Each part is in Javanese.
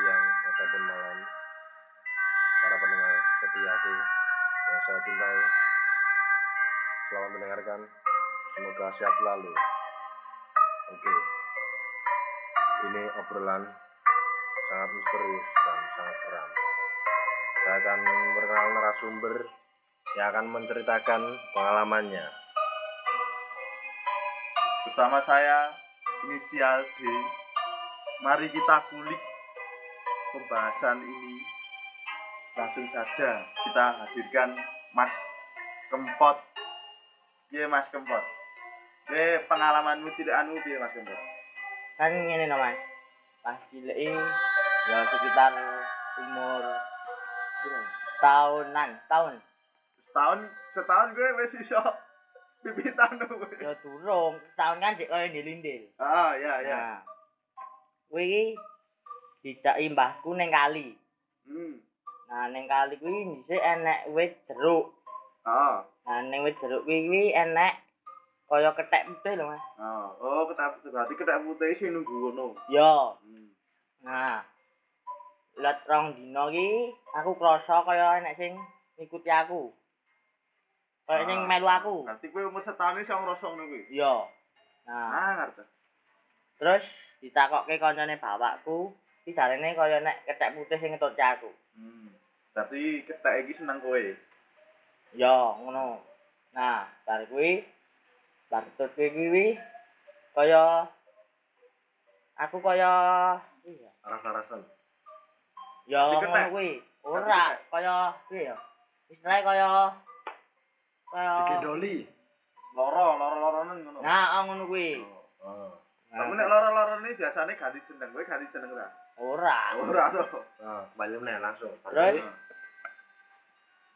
siang ataupun malam. Para pendengar setiaku yang saya cintai selamat mendengarkan. Semoga sehat selalu. Oke. Ini obrolan sangat misterius dan sangat seram. Saya akan berkenalan narasumber yang akan menceritakan pengalamannya. Bersama saya inisial D. Mari kita kulik pembahasan ini. Langsung saja kita hadirkan Mas Kempot. Piye Mas Kempot? Piye pengalamanmu cilikanmu piye Mas Kempot? kan ngene no mas pas cilik ya sekitar umur berapa? setahunan setahun Setahun setahun gue wis iso pipitan kowe. ya durung setahun kan cek kaya ndilindil Ah ya ya. nah kuwi iki dijaki mbahku ning kali Hmm. nah ning kali kuwi dhisik enek wit jeruk Ah. nah ning wit jeruk kuwi kuwi enek kaya kethek putih lho mas Ah. Oh, ketak berarti ketak putih sih nunggu ngono. ya Hmm. nah let rong dino ki aku krasa kaya enek sing ngikuti aku kaya sing Ah. melu aku Berarti kowe umur setahun iso ngrasa ngono kuwi. iya nah Ah, ngerti. terus ditakokke kancane bapakku iki jarene kaya nek kethek putih sing ngetutke aku Hmm. Berarti ketek iki seneng kowe. ya ngono nah bar kuwi bar ketutke kuwi kaya aku kaya iya rasa-rasan ya ngono kuwi ora kaya piye ya istilahnya kaya kaya digendoli Loro, loro-loronen ngono. nah oh, ngono kuwi oh. Tapi nek loro-lorone biasane ganti jeneng, kowe ganti jeneng ora? Ora Ora to. Nah, kembali meneh langsung Terus?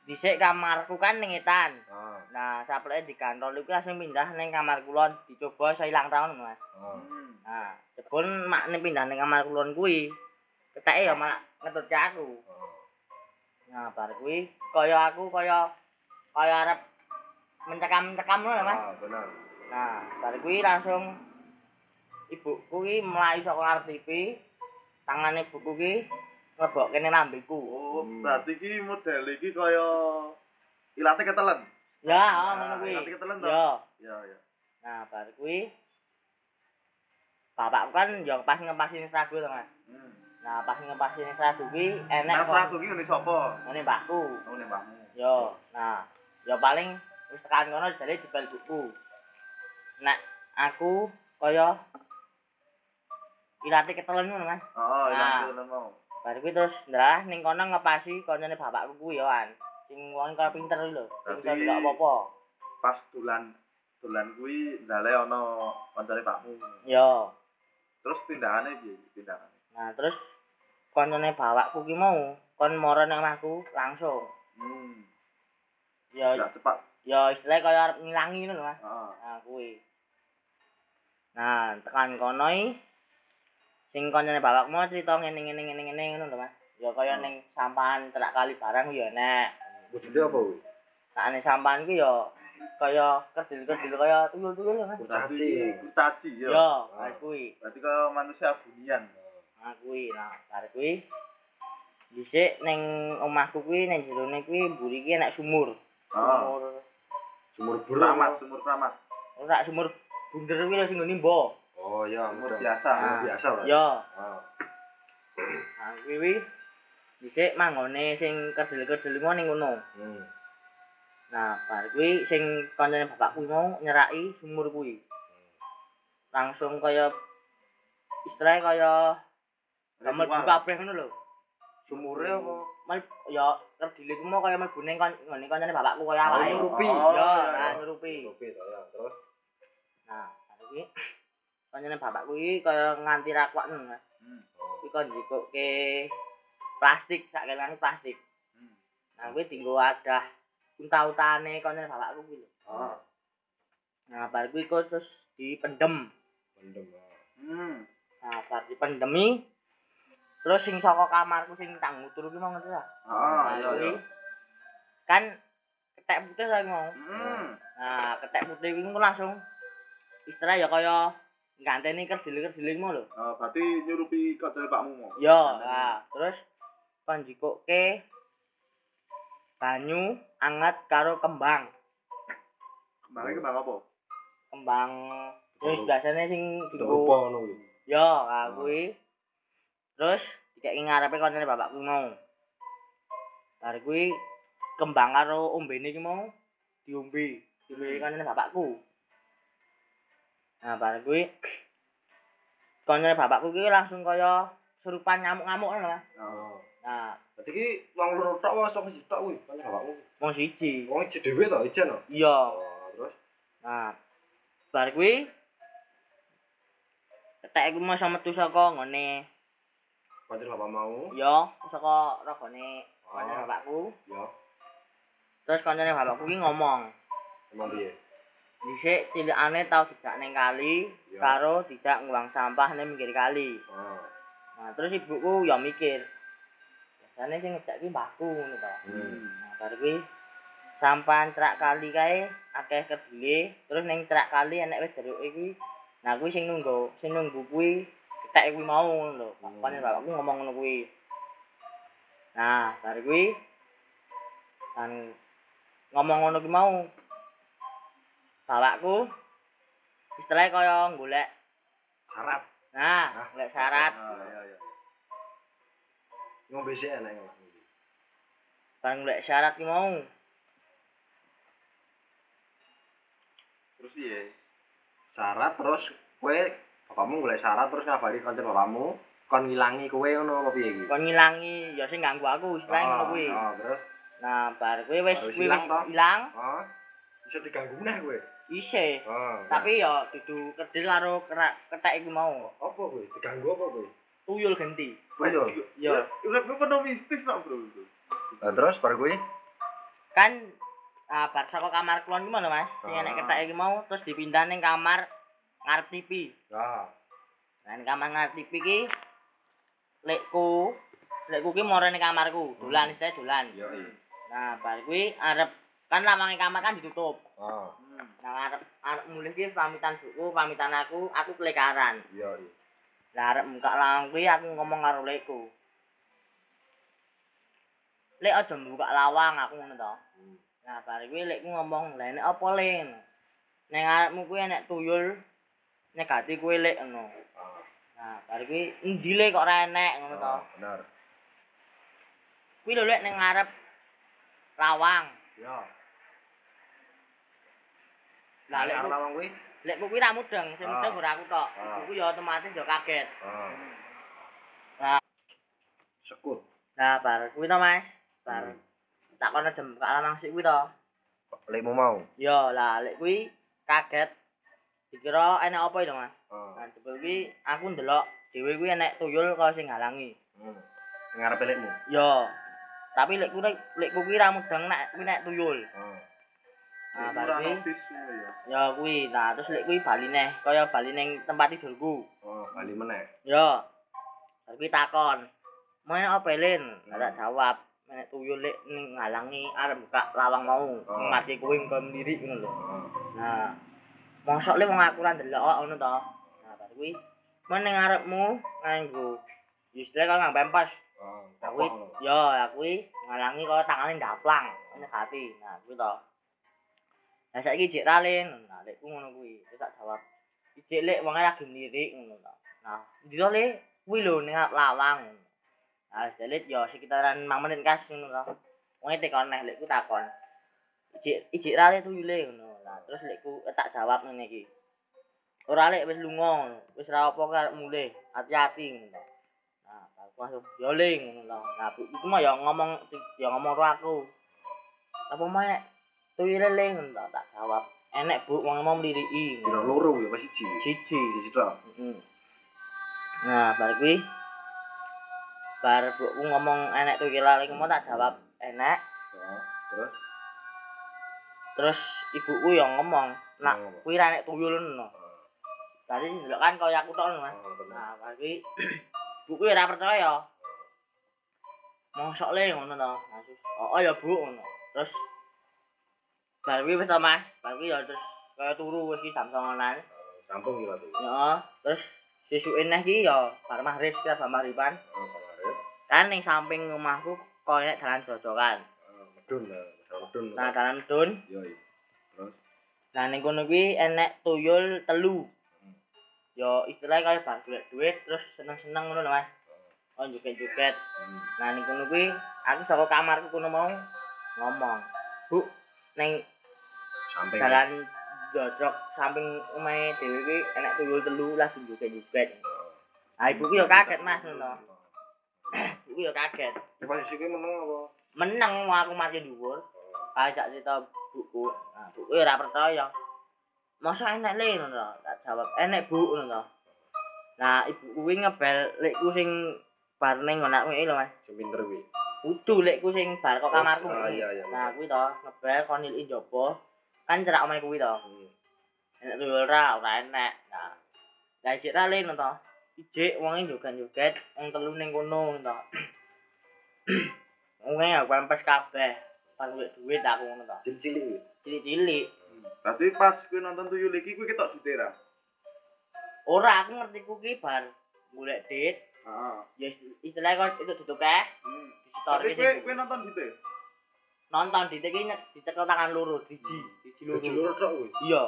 dhisik kamarku kan ning etan ah. Nah, sapleke di kantor iku langsung pindah ning kamar kulon dicoba saya ilang tahun, Mas. ah. Nah, jebul makne pindah ning kamar kulon kuwi. Keteke ya malah ngetut aku. Nah, bar kuwi kaya aku kaya kaya arep mencekam-cekam ngono Mas. ah, Nah, bar kuwi langsung ibuku kuwi mlayu saka ngarep TV, tangane ibuku kuwi ngebokke ning lambeku. Oh, Hmm. berarti iki model iki kaya ilate ketelen. Ya, ngono kuwi. ilate ketelen to. Ya. Ya, ya. Nah, bar kuwi bapakku kan yo pas ngepasin seragu to, Mas. Hmm. Nah, pas ngepasin seragu kuwi enek Nah, seragu iki ngene sapa? ngene mbahku. Oh, ngene mbahmu. Yo, nah, yo paling wis tekan kono jare dibal buku. Nek aku kaya ilate ketelen ngono, Mas. Oh, Nah. ilate ketelen mau. Bar kuwi terus ndrah ning kono ngepasi kancane bapakku kuwi yo an. Sing wong kaya pinter lho. Sing iso Berarti- ndelok apa-apa. Pas dolan dolan kuwi ndale ana kancane pakmu. Yo. Terus pindahane piye? Pindahane. Nah, terus kancane bapakku ki mau kon mara nang omahku langsung. Hmm. Yo Ya cepat. yo istilahnya kaya arep ngilangi ngono lho, Mas. Heeh. Nah, kuwi. Nah, tekan kono iki sing kancane bapakmu cerita ngene ngene ngene ngene ngono lho, Mas. Ya kaya ning sampahan terak kali barang ya nek. wujudnya apa wi Sakane sampahan ku ya kaya kedil-kedil kaya tuyul-tuyul lho, Mas. kurcaci Kurcaci ya. Ya, nah kuwi. Berarti kaya manusia bunian. Nah, kuwi. Nah, bar kuwi dhisik ning omahku kuwi ning jerone kuwi mburi ki enek sumur. Ah. Sumur sumur bur Keramat, sumur keramat. ora sumur bunder kuwi lho sing nggo nimba. Oh ya Sumur mudah. biasa. sumur Ah. biasa Pak. Ya, ah. Nah, kuwi dhisik manggone sing kedel-kedel ngono ning ngono. hmm. Nah, bar kuwi sing kancane bapakku mau nyeraki sumur kuwi. Langsung kaya istilahnya kaya Ritual. buka kabeh ngono lho. sumurnya apa Mal ya kedile ku mau kaya mlebu ning ngene kancane bapakku kaya Oh, awake. nyurupi. Oh, Ya, iya, nah iya. nyurupi. Kopi toh, ya terus Nah, bar kuwi kancane bapakku iki kaya nganti rakwak ngono. Mas. Hmm. oh. Kuwi kon jikoke plastik, sak kelane plastik. Hmm. Nah, kuwi dienggo wadah unta-untane kancane bapakku kuwi lho. ah. Nah, bar kuwi kok terus dipendem. mendem ah. Hmm. Nah, bar dipendemi terus sing saka kamarku sing tak ngutur ki mau ngerti ta? Nah, iya, kuwi iya. kan ketek putih saya mau. Hmm. Nah, ketek putih kuwi ku langsung istilah ya kaya ganteni kerdil-kerdilmu lho. Oh, berarti nyurupi kancane pakmu mau. Yo, nah, terus kon jikoke banyu anget karo kembang. Kembangnya kembang apa? Kembang terus biasanya sing dienggo lupa ngono kuwi. Yo, ah kuwi. Terus dikeki ngarepe koncone bapakku mau. Bar kuwi kembang karo ombene iki mau diombe, diombe koncone bapakku. Nah, bar kuwi koncone bapakku ki langsung kaya serupan ngamuk-ngamuk ngono Mas. Oh. Nah, Berarti ki wong loro tok wae sok siji tok kuwi, kan bapakmu. wong siji. Wong iki dhewe to, ijen to. Iya. Oh, terus Nah, bar kuwi ketek iku mau metu saka ngene pancen bapak mau. ya saka ragane Oh. koncone bapakku. Ya, Terus koncone bapakku ki ngomong, emang piye? Dhisik cilikane tau dijak ning kali Ya. karo dijak nguang sampah ning pinggir kali. Oh. Nah, terus ibuku ya mikir. Biasane sing ngejak ki mbahku ngono to. Hmm. Nah, bar kuwi sampan cerak kali kae akeh kedile, terus ning cerak kali enek wis jeruk iki. Nah, kuwi sing nunggu, sing nunggu kuwi ketek kuwi mau ngono lho. Hmm. Panen bapakku ngomong ngono kuwi. Nah, bar kuwi kan ngomong ngono ki mau. Bapakku istilahnya kaya golek Syarat. Nah, Ah, golek syarat. Ah, iya iya. Ngombe sik enak ngono. Bareng golek syarat ki mau. Terus piye? Syarat terus kowe bapakmu golek syarat terus ngabari kanca bapakmu kon ngilangi kowe ngono apa piye iki? Kon ngilangi ya sing ganggu aku istilahnya ngono kuwi. Oh, terus Nah, bar kuwi wis ilang ilang, oh bisa diganggu neh kowe. Isih. Oh. Tapi ya dudu kedil karo kerak ketek iku mau. apa kowe? Diganggu apa kowe? Tuyul genti. Tuyul. Ya, Urip ku penuh mistis nak, Bro. Nah, terus bar kowe? kan ah, bar saka kamar kulon ki mana Mas? Sing Ah. enek ketek iki mau terus dipindah ning kamar ngarep TV. Ya. Nah, ning kamar ngarep TV ki lekku lekku ki moro ning kamarku, dolan isih dolan. Yo. Nah, bar kuwi arep kan lawange kamar kan ditutup. Oh, Hmm. Nah, arep arep mulih ki pamitan buku, pamitan aku, aku kelekaran. iya iya. Lah arep buka lawang kuwi aku ngomong karo lekku. Lek aja buka lawang aku ngono to. Hmm. Nah, bar kuwi lekku ngomong, "Lah nek apa len? Ning arepmu kuwi enek tuyul negati kuwi lek ngono." Ah, Nah, bar kuwi endi le kok ora enek ngono to. oh, bener. Kuwi lho lek ning ngarep lawang. Ya. Lah lek Arep lawang kuwi? lek kuwi ra mudeng, sing Ah. mudeng ora aku tok. Ah. Iku ya otomatis ya kaget. Nah. Sekut. Nah, bar kuwi to, Mas. Bar Hmm. tak kono jem buka lawang sik kuwi to. Lekmu mau. Ya, lah lek kuwi kaget. Dikira enek apa itu, Mas? Nah, jebul kuwi aku ndelok dhewe kuwi enek tuyul kaya sing ngalangi. Hmm. Ngarep lekmu. Ya. Tapi lekku lekku kuwi ra mudeng nek kuwi nek tuyul. Oh. Nah, bar kuwi ngono ya. kuwi. Nah, terus lek kuwi bali neh kaya bali ning tempat tidurku. Oh, bali meneh. Ya. Bar kuwi takon. Mau apa Lin? Nggak tak jawab. Nek tuyul lek ning ngalangi arep buka lawang mau. Oh. Mati kuwi engko mlirik ngono lho. Oh. Nah, mosok le wong aku ra ndelok ngono to. Nah, bar kuwi men ning ngarepmu nganggo istilah kok ngang pempas. Oh. Aku ya aku ngalangi kok tangane ndaplang, nyekati. Nah, kuwi to. Lah saiki jek ralin, nah lekku ngono kuwi. Terus tak jawab. Ijek lek wonge lagi mlirik ngono to. Nah, ndi to le? Kuwi lho ning lawang. Nah, selit ya sekitaran 5 menit kas ngono to. Wonge tekon neh lekku takon. Ijek ijek rale tuyule ngono. Nah, terus lekku eh, tak jawab ngene iki. Ora lek wis lunga, wis ra apa karep mulih. Hati-hati ngono to. Nah, aku langsung yo ling ngono to. Nah, iku mah ya ngomong ya ngomong karo aku. Apa mah nek tuyule ling ngono to, tak jawab. Enek Bu wong mau mliriki. Dina loro ya pas siji. Siji. Siji tok. Heeh. Nah, bar kuwi bar buku ngomong enek tuyule ling mau tak jawab enek. Oh. Terus Terus ibuku yang ngomong, "Nak, kuwi ra nek tuyul ngono." Oh. Tadi ndelok kan kaya aku tok Mas. Oh, bener. Nah, bar kuwi buku ora percaya. Mosok le ngono to. Maksud, "Oh, ya, Bu." ngono. Terus bar kuwi wis to, Mas. Bar kuwi ya terus kaya turu wis ki jam 09.00. Rampung iki berarti. Ya, terus sesuke neh iki ya bar maghrib sekitar bar maghriban. Oh, kemarin. Kan ning samping omahku kok enek dalan jojokan. Oh, medun lah, medun medun. Nah, dalan medun. Yo. Terus Nah, ning kono kuwi enek tuyul telu. Yo istilahnya kaya bar golek duit terus seneng-seneng ngono lho, Mas. Oh, joget-joget. hmm. Nah, ning kono kuwi aku saka kamarku kono mau ngomong. Bu, ning samping dalan jojok samping omahe dhewe kuwi enek tuyul telu lagi joget-joget. Ah, ibuku yo kaget, Mas, ngono. Ibuku yo kaget. Posisi kuwi meneng apa? Meneng aku mati dhuwur. Ajak cerita buku. Nah, buku ora percaya. Masa enek le ngono tak jawab. Enek Bu ngono to. Nah, ibu kuwi ngebel lekku sing bar ning ngono kuwi lho, Mas. Sing pinter kuwi. Kudu lekku sing bar kok kamarku. Ah, kuwi. iya, iya. Nah, kuwi to ngebel kon niliki njaba. Kan cerak omahe kuwi to. Enek tuyul ora, ora enek. Nah. Ijik ra le ngono to. Ijik wonge joget-joget wong telu ning kono to. Wonge aku pempes kabeh. Pas duit duit aku ngono to. Cilik-cilik kuwi. Cilik-cilik. Berarti pas kowe nonton tuyul iki kowe ketok ditera. Ora aku ngerti ku ki bar golek dit. Heeh. Ya istilahnya kok itu tutup eh. Hmm. Di Tapi sing kowe nonton dite. Nonton dit iki nyek- dicekel tangan loro, driji, driji loro. Bojo loro tok kuwi. Iya.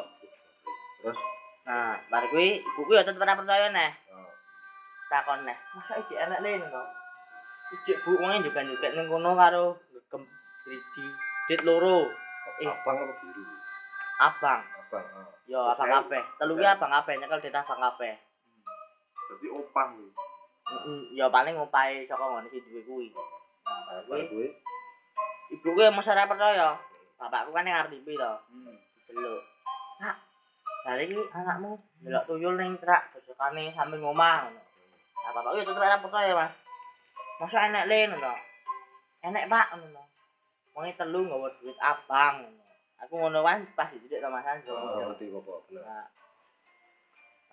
Terus Nah, bar kuwi ibuku ya tetep ora percaya neh. oh. takon neh masa ijik enek le to ijik bu wong juga juga ning kono karo gem driji dit loro Eh. abang apa biru? abang Abang. Oh. yo abang kabeh telu ki abang kabeh nyekel dit abang kabeh Berarti opah kuwi. Mm, ya paling ngopahe saka ngene si duwe kuwi nah kuwi ibu mesti ora percaya. Bapakku kan ning ngarep to. Hmm. diceluk nak. Hari iki anakmu. delok tuyul ning trak dosokane samping omah ngono. Nah bapakku ya tetep ora percaya mas. Masa enek le ngono enek pak ngono wong telu nggawa duit abang ngono. Aku ngono kan pas didik to mas Anjo. Oh, ngerti apa bener. nah.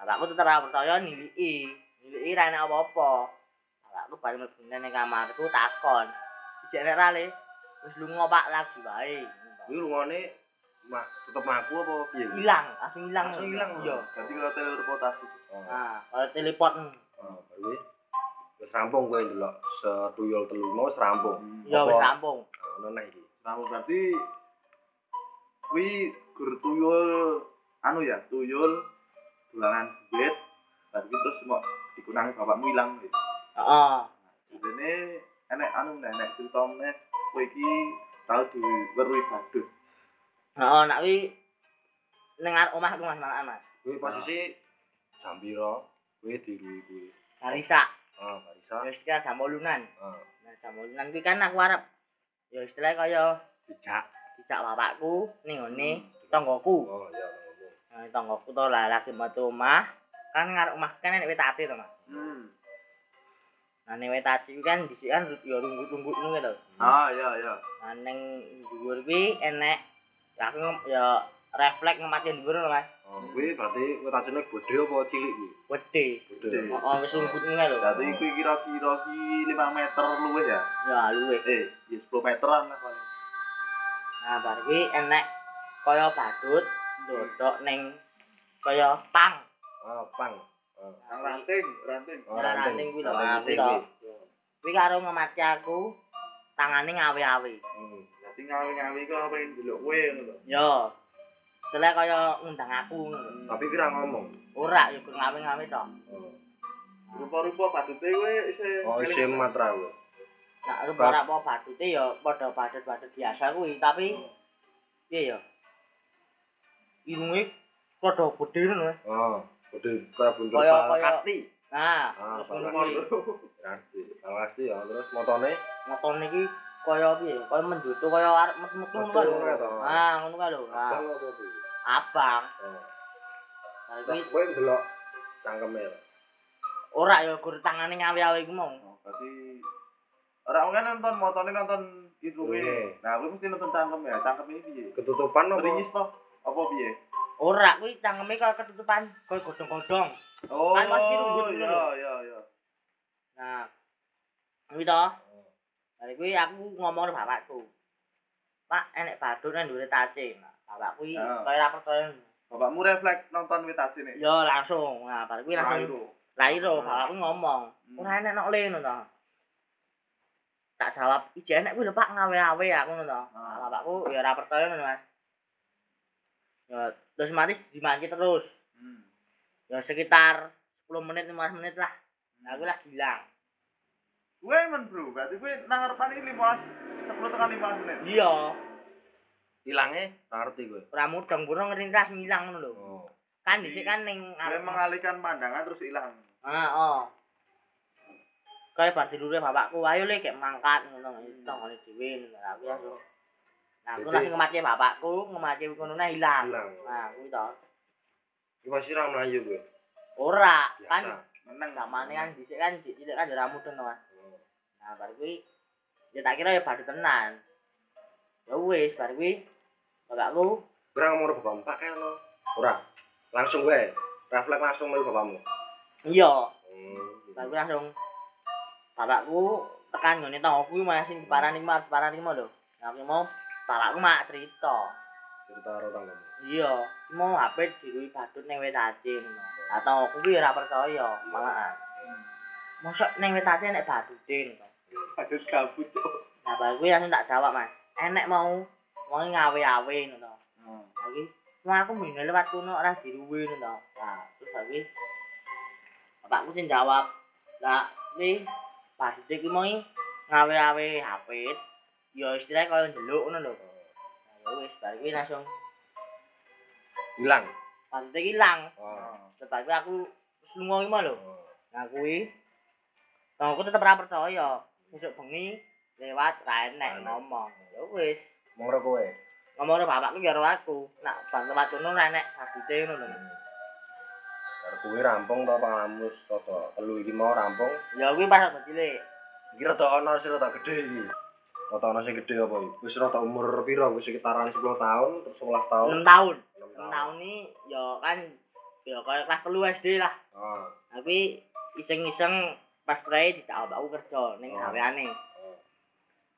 Bapakku tetep ora percaya niliki niliki ra enek apa-apa. Bapakku bari mlebu ning kamarku takon. Ra le wis lunga pak lagi wae Kuwi rungone mak tetep ngaku apa piye? kuwi? hilang langsung hilang Langsung ilang, iya Berarti kalau teleportasi. Oh. nah kalau telepon Oh, bar kuwi. Wis rampung kowe ndelok setuyul telu mau wis rampung. ya wis rampung Ah, Ono neh iki. Nah, berarti kuwi gur tuyul anu ya, tuyul dolanan duit. Berarti terus mau dikunangi bapakmu ilang gitu. heeh Jadi enek anu enek cerita meneh kowe iki tau diweruhi badut. heeh nak wi ning arep omahku Mas malah Mas Kuwi posisi jam pira? Kuwi dirui kuwi. Karisa Ah, barisa. ya sekitar jam 8-an Ah, nah jam 8-an kuwi kan aku arep ya istilahnya kaya dijak. dijak bapakku ning ngene tanggoku Oh, iya ngomong. nah tanggoku to lah lagi metu omah kan ngarep omah kan enek wetati to Mas Hmm. Nah ning wetati kuwi kan dhisik kan ya runggut-runggut ngono to Ah, iya iya. nah ning dhuwur kuwi enek aku ya refleks ngemati dhuwur lho Mas Oh, kuwi berarti wetacene gede apa cilik kuwi? Gede. Gede. Oh, wis runggut ngono lho. Berarti kuwi kira-kira ki 5 meter luwih ya. Ya luwe. Eh, ya 10 meteran lah paling. Nah, bar kuwi enek kaya badut ndodok ning kaya pang. Ah, pang. Yang ranting, ranting. Oh, ranting kuwi lho, kuwi ranting to. kuwi. Kuwi karo ngemati aku tangane ngawe-awe. Hmm. Berarti ngawi-ngawi kok pengen delok kowe ngono to. Yo. Setelah kaya ngundang aku ngono. lho. Tapi kira ngomong. Ora ya gur ngawe-ngawe to. Oh, Rupa-rupa badute kowe isih oh isi matra kuwi. Nah, rupa ora apa badute ya padha badut-badut biasa kuwi, tapi Oh. piye ya? Irunge padha gedhe ngono. Oh, gede kaya buntur Kaya- bal kaya- kasti. Nah, Ah, terus bal ngono kasti. kuwi. Kasti. Bal kasti ya, terus motone motone iki kaya piye? Kaya menjutu kaya arep metu-metu ngono Metu. Ah, ngono kae lho. Abang apa kuwi? abang. Nah, Lah, iki kowe ndelok cangkeme. ora ya gur tangane ngawe-awe iku mau. Oh, berarti Ora mungkin nonton motone nonton itu kuwi. Nah, aku mesti nonton cangkem ya. Cangkem ini piye? Ketutupan apa? Ringis toh? Apa piye? Ora kuwi cangkeme kaya ketutupan kaya godhong-godhong. Oh, Kan masih runggut dulu. iya iya iya. Nah, kuwi to. Dari kuwi aku ngomong karo bapakku. Pak, enek badut nang dhuwure tace. Iki Ah. kaya ora percaya. bapakmu refleks nonton witasi nih Yo langsung. Nah, bar kuwi langsung lairo Hmm. bapakku ngomong. Hmm. Ora enek nok le ngono to. Tak jawab, "Ije enek kuwi lho Pak ngawe-awe aku ngono to." Ah. Bapakku ya ora percaya ngono Mas. Ya terus mati dimanci terus. hmm. Ya sekitar 10 menit 15 menit lah. Nah, aku lagi hilang. gue men bro berarti gue nang ngarepan ini 15 10 tekan 15 menit Iya, Ilangnya tak ngerti gue. ora mudeng burung ngilang ngono lho. Oh. Kan dhisik kan ning gue mengalihkan pandangan terus hilang Ah, oh. Kayak bar dilure bapakku, ayo le kayak mangkat ngono itu ngene dhewe ngono. Aku langsung Nah, aku langsung ngemati bapakku, ngemati kono nah ilang. Hilang. Nah, kuwi to. Iki masih ra melayu gue. Ora, kan menang zamane kan dhisik kan cilik kan ora mudeng to, Mas. Nah, bar kuwi ya tak kira ya badhe tenan. Ya wis, bar kuwi bapakku Berang umur bapakmu pakai ono. Ora. Langsung gue. Refleks langsung melu bapakmu. iya, Hmm. bar kuwi langsung bapakku tekan ngene tanggoku kuwi masih diparani mas, diparani mah lho. Nah, aku mau bapakku mak cerita. Cerita karo tanggamu. Iya, mau HP diruwi badut ning wit acin. Atau aku kuwi ora percaya, malahan. Mosok ning wit acin nek badutin. ada gabut cok Nah, kuwi langsung tak jawab, Mas. Enek mau mau ngawe-awe ngono. Hmm. Lagi, mau aku minggu lewat kuno ora diruwi ngono. Nah, terus lagi bapakku sing jawab, "Lah, nih badut iki mau ngawe-awe HP. Ya istilahnya kaya ndelok ngono lho." Ya wis, baru kuwi langsung Hilang. badut iki ilang. Oh. Sebab aku wis lunga iki lho. Oh. Nah kuwi Nah, aku tetep ora percaya. Besok bengi lewat ra enek ngomong. Ya wis, Mau karo kowe. ngomong karo bapakku ya karo aku. Nak bar lewat kono ra enek habite ngono lho. Karo kowe rampung to pengalamu rada telu iki mau rampung. Ya kuwi pas aku cilik. Iki rada ana sing rada gedhe iki. Rada ana sing gedhe apa iki? Wis rada umur piro? Wis sekitaran 10 tahun, terus 11 tahun. 6 tahun. 6 6 tahun ini ya kan ya kaya kelas 3 SD lah. Oh. Tapi iseng-iseng pas prei dijak bapakku kerja ning Oh. gaweane. Oh.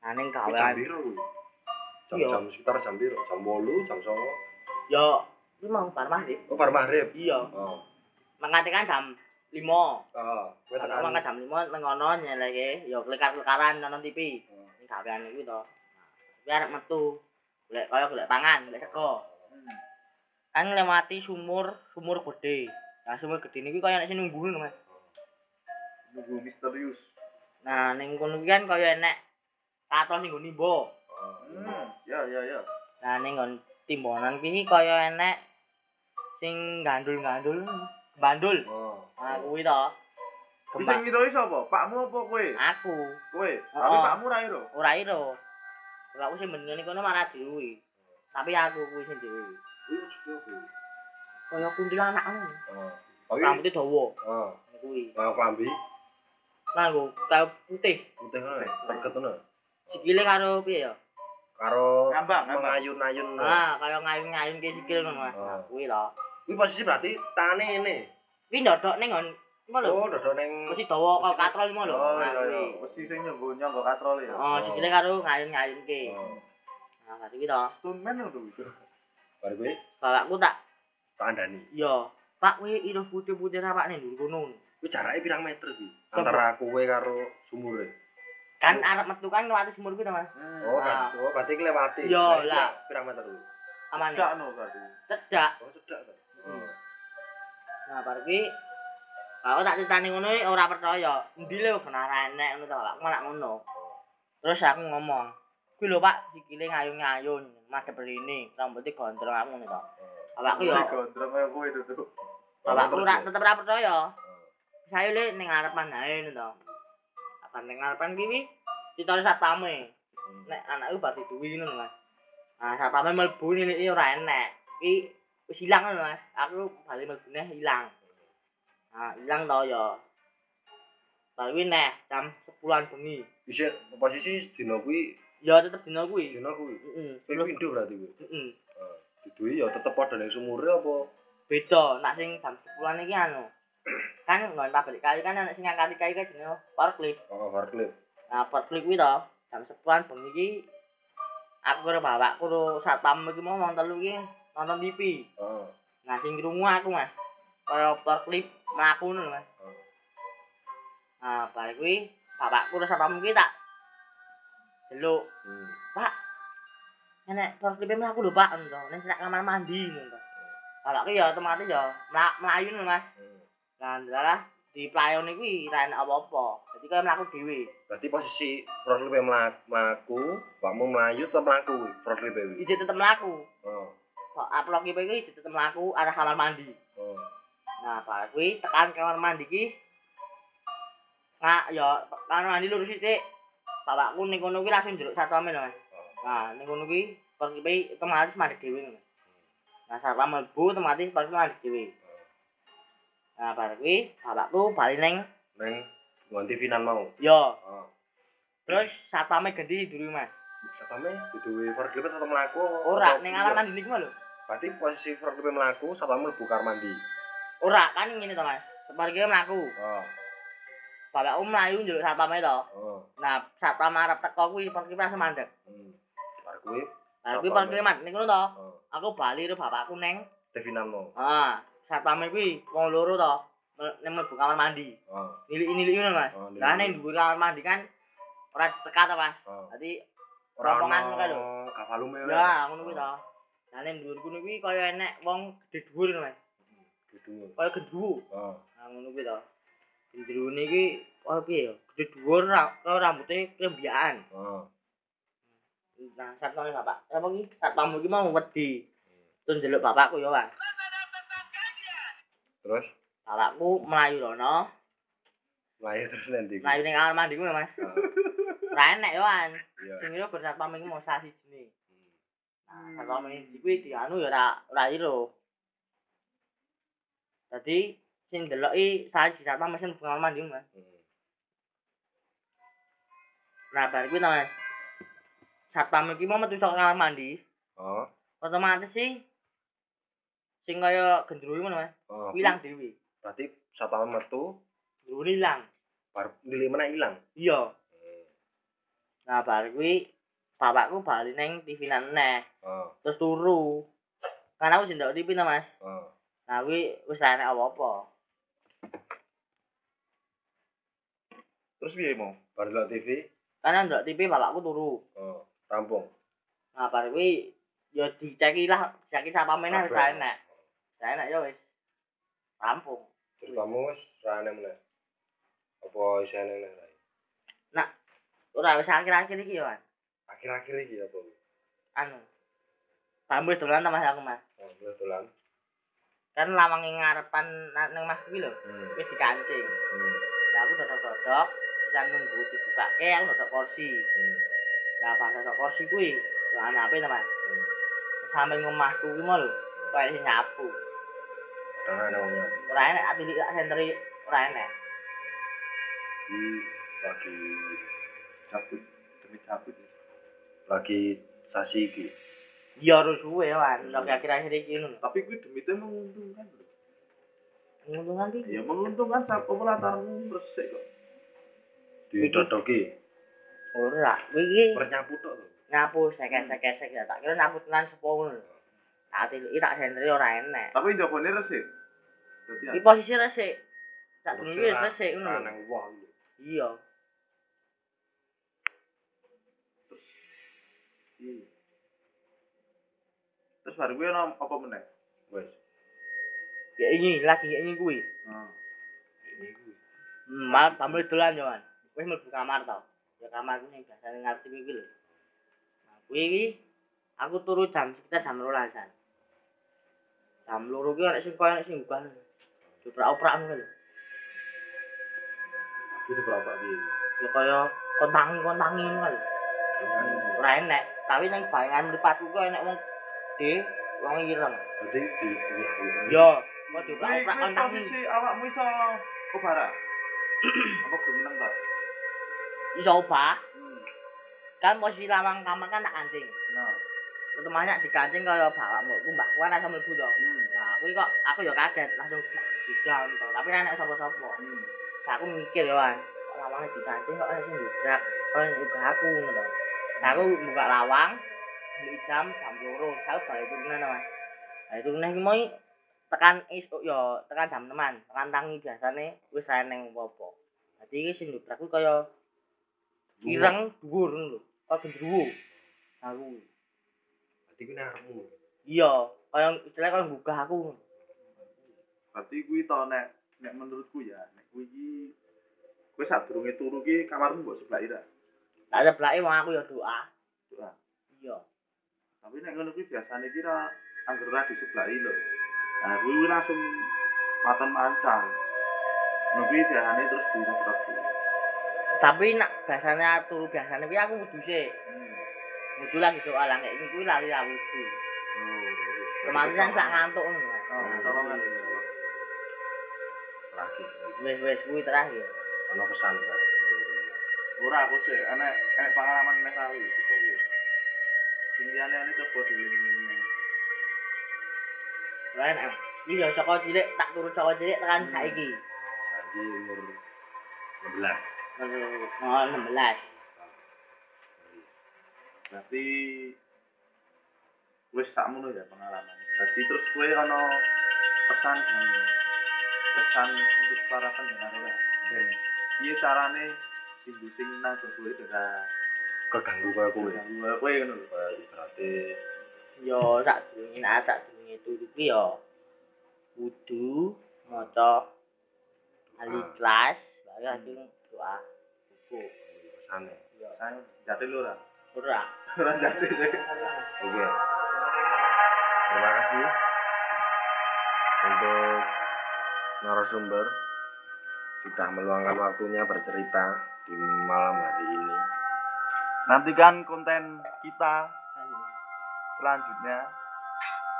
Nah ning Kuwi jam gawean. piro kuwi? Jam Iya. jam sekitar jam piro? Jam 8, jam 9. Ya kuwi mau bar maghrib. Oh, bar maghrib. Iya. Oh. Mangkate kan jam 5. Oh, kowe Kalau tekan. mangkat jam 5 nang ngono nyeleke ya klikar-klikaran nonton TV. Oh. Ning gawean iki to. Kuwi arep metu. Golek kaya golek pangan, golek sego. Hmm. Kan nglewati sumur, sumur gede. Nah, sumur gede niki kaya nek sing nunggu ngono, Mas. nunggu misterius Nah, ning kono kuwi kan kaya enek katon sing nggo nimba. Oh. hmm. ya ya ya Nah, ning nggon timbonan kuwi kaya enek sing gandul-gandul, bandul. Oh. Nah, kuwi to. Kembang ngiroi sapa? Pakmu apa kowe? aku Kowe. Tapi Oh. pakmu ra iro. ora iro. Aku sing bener kono marah diruwi. Tapi aku kuwi sing diruwi. Kuwi wujud kuwi. Kaya kuntilanak ngono. Oh. Rambutnya dawa oh, kuwi. mau klambi Nganggo kaya putih. putih ngono, ya? teget ngono. Sikile karo piye ya? Karo Ngambang, ngambang. mengayun-ayun. Ah, kaya ngayun-ngayun ke sikil ngono. Oh. Kuwi lho. Kuwi posisi berarti tangane ngene. Kuwi ndodok ning nggon ngono lho. Oh, dodok ning Mesti dawa kaya katrol ngono lho. Oh iya iya. kuwi. Mesti sing nyenggo nyanggo katrol ya. Oh, sikile karo ngayun-ngayun ke. Oh. Nah, berarti kuwi to. Stuntman lho tuh. Bar kuwi Bapakku tak tak andani. yo, Pak kuwi iro putih-putih apa ning dhuwur kono. Kuwi jarake pirang meter iki? Antara kowe karo sumure. Kan arep metu kan lewat sumur kuwi to, Mas. Oh, Ah. kan. Oh, berarti lewati. Iya, lah. Pirang meter kuwi? Aman. Tidak no berarti. Cedak. Oh, cedak to. Hmm. Nah, bar kuwi Aku tak ceritani ngono ora percaya. Endi le benar enek ngono to, Pak. Malah ngono. Terus aku ngomong, "Kuwi lho, Pak, sikile ngayun-ngayun, madhep rene, rambutnya gondrong aku ngono to." Bapakku yo, gondrong kaya kowe itu tuh. bapakku ora tetep ora percaya. Saya le ning ngarepan ae ngono to. Apa ning ngarepan kuwi ditore satpame. Nek anakku bar diduwi ngono, Mas. Nah, satpame mlebu ini iki ora enek. Iki wis ilang ngono, Mas. Aku bali mlebune ilang. Nah, ilang to ya. Kuwi neh jam 10-an bengi. Bisa posisi dina kuwi, Ya tetep dina kuwi. dina kuwi. Heeh. Kuwi pindho berarti kuwi. Heeh. Oh. Diduwi ya tetep padha ning sumure apa? Beda, nak sing jam 10-an iki anu. Kan nggon pabrik kayu kan ana sing ngangkati kayu kan jenenge forklift. Oh, Barclay. Nah, forklift kuwi to, jam 10-an bengi iki aku karo bapakku karo satpam iki mau wong telu iki nonton TV. Oh. Nah, sing krungu aku, Mas. Kaya optor klip mlaku ngono Mas. Nah, bar kuwi bapakku terus apa mungkin tak jeluk. Hmm. Pak. Nenek optor klipe mlaku lho, Pak. Ngono to. Ning sak kamar mandi ngono to. Bapakku ya otomatis ya mla- mlayu ngono, Mas. Hmm. Lah, ndalah di kuwi ora enak apa-apa. Dadi kaya mlaku dhewe. Berarti posisi front clip mlaku, bapakmu melayu atau mlaku front clip kuwi? Ije tetep mlaku. Oh. Kok upload klipe kuwi ije tetep mlaku arah kamar mandi. Oh. Nah, bar kuwi tekan kamar mandi ki Nah, ya kamar mandi lurus sithik. Bapakku ning kono kuwi langsung jeruk satpame lho, Mas. Nah, ning kono kuwi perkipe otomatis mandi dhewe ngono. Nah, satpam mlebu otomatis perkipe mandi dhewe. Nah, bar kuwi bapakku bali ning Neng nganti finan mau. yo. Oh. Terus satpame ganti dulu, Mas. Satame front clip atau mlaku? Ora ning kamar mandi niku lho. Berarti posisi clip mlaku, satame mlebu kamar mandi. Ora, kan ngene to, Mas. Seperti mlaku. Oh. Bapakku mlayu njaluk satpame to. Oh. Nah, satpam arep teko kuwi perkipe langsung mandek. Hmm. Bar kuwi Nah, kuwi perkipe mandek ning to. oh, Aku bali karo bapakku neng Devinan mau. Ah, satpame kuwi wong loro to. Ning mlebu kamar mandi. Oh. Nilik-nilik ngono, Mas. Oh, Lah ning dhuwur kamar mandi kan ora disekat to, Mas. Oh. Dadi Rombongan ono ngono lho. Kavalume ya ngono kuwi to. Lah ning dhuwur kuwi kaya enek wong gedhe dhuwur Mas. Gitu. Kaya gendruwo. Oh. Nah, ngono kuwi to. Gendruwone iki kaya piye ya? Gedhe dhuwur ra- kaya rambuté krembyaan. Oh. Nah, satpame bapak. Apa iki? Satpam iki mau wedi. Terus njeluk bapakku ya, Mas. Terus Bapakku melayu rono, lahir terus nanti. melayu ning kamar mandi kuwi, Mas. Oh. Ora enek yo, Wan. Sing bersatpam iki mau sasi jene. Hmm. Nah, satpam iki kuwi dianu ya ora ora iro. Dadi sing deloki sasi satpam mesin kamar mandi, Mas. Hmm. Nah, bar kuwi Mas. Satpam iki mau metu saka kamar mandi, Oh. otomatis sih sing kaya gendruwo ngono, Mas. Oh. Ilang dhewe. Berarti satame metu Gendruwo ilang. bar nilai mana ilang. Iya. Nah, bar kuwi bapakku bali ning TV neh. Oh. Terus turu. Kan aku sing ndelok TV to, Mas. Oh. Nah, kuwi wis enek apa-apa. Terus piye mau? Bar delok TV. Kan ndelok TV bapakku turu. Oh. Rampung. Nah, bar kuwi ya diceki lah, diceki sapa meneh wis enek. Wis enek ya wis. Rampung. Terus kamu wis ra enek meneh. Apa isih enek meneh? Rai? Ora wis akhir-akhir iki ya, Mas. Akhir-akhir iki apa? Anu. Sambil dolan ta Mas aku, Mas. Oh, boleh dolan. Kan lawange ngarepan na- nang Mas kuwi lho, Hmm. wis dikancing. Hmm. Lah aku dodok-dodok, bisa nunggu dibukake, aku dodok kursi. Hmm. Lah pas dodok kursi kuwi, dolan apa to, Mas? Hmm. Samping omahku kuwi mau lho, kaya sing nyapu. Karena ada wong nyapu. Ora enek ati tak sentri ora enek. Di lagi Cabut demi cabut. lagi sasi iki. Ya harus suwe wan, nek akhir-akhir iki ngono. Tapi kuwi demitnya menguntungkan lho. Nguntungkan iki. Ya menguntungkan sak apa latarmu resik kok. Didodoki. Ora, kuwi iki Bernyapu tok to. nyapu sekek-sekek ya tak kira nyapu tenan sepo ngono. Tak tiliki tak sentri ora enek. Tapi jabone resik. Dadi Iki posisi resik. Tak dulu wis resik ngono. lho. Nang wah iki. Iya. Iya. Terus baru gue ono apa meneh? Wes. Ya ini lagi ya ini kuwi. Nah. Ini kuwi. Hmm, Mal tamu dolan yo, Wan. Wis mlebu kamar to. Ya kamar kuwi sing biasane ngerti iki lho. Nah, kuwi iki aku turu jam sekitar jam 12-an. Jam loro ki ana sing koyo ana sing buka. Diprak-oprak ngono lho. Itu berapa piye? Ya kaya kontangi-kontangi ngono kan. Ora enek, tapi nang bayangan mripatku kok enek wong gede, wong ireng. Berarti di. Yo, mau Kuwi diprak-oprak kuwi kontangi. posisi awakmu iso kebara. apa gemeneng ta? Iso obah. Hmm. Kan posisi lawang kamar kan tak kancing. Nah. Otomatis dikancing kaya bapakmu. Ku mbak kuwi ana mlebu to. Hmm. Nah, kuwi kok aku ya kaget langsung digang to. Tapi ora enek sapa-sapa. Hmm. Terus aku mikir ya. Kok lawange dikancing kok ana sing ndobrak. Kok ubah aku ngono. Nah, aku buka lawang, jam jam loro, saya balik turunan Mas. Balik turunan iki mau tekan esuk yo tekan jam 6 tekan tangi biasane wis ra neng apa-apa. Dadi iki sing ndobrak kuwi kaya ireng dhuwur ngono lho. Kaya gendruwo aku. Berarti kuwi ngarepmu. iya kaya istilahnya kaya nggugah aku berarti kuwi to nek nek menurutku ya nek kuwi iki kowe sadurunge turu ki kamarmu mbok sebelah ira tak seblake wong aku ya doa. Doa. iya tapi nek ngono kuwi biasane ki ra angger ra di sebelah lho. Nah kuwi langsung paton mancal kuwi biasane terus direpot tapi nak biasanya turu biasanya kuwi aku kudu sik. Kudu lagi doa lah kayak ini kuwi lali aku kudu kemarin kan sak ngantuk ngono. Oh, tolongan. Lagi. wis wis kuwi terakhir. Ono pesan. Ora aku sih, enek enek pengalaman nek rawi liyane ane coba dilingi. Lain em. Iki ya saka cilik tak turun saka cilik tekan saiki. Saiki umur 16. Oh, 16. Berarti wis sakmono ya pengalaman. Berarti terus kowe ana pesan dan pesan untuk para pendengar ora. Dan piye carane sing sing nang itu bisa Keganggu kaya kowe. ganggu kowe ngono lho. Kaya ibaratnya Yo sak durunge nak sak durunge turu ki yo kudu maca al-ikhlas baru langsung doa. Buku. pesane. Yo Saya jati lho ora. ora. Ora jati. Oke. Terima kasih untuk narasumber sudah meluangkan waktunya bercerita di malam hari ini. Nantikan konten kita selanjutnya.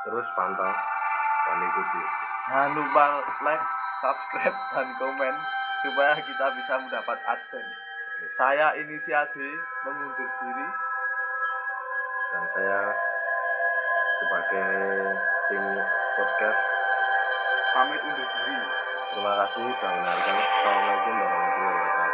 Terus pantau dan ikuti. Jangan lupa like, subscribe, dan komen supaya kita bisa mendapat adsense. Saya inisial D mengundur diri. Dan saya sebagai tim podcast Pamit undur diri. terima kasih sudah mendengarkan. Assalamualaikum warahmatullahi wabarakatuh.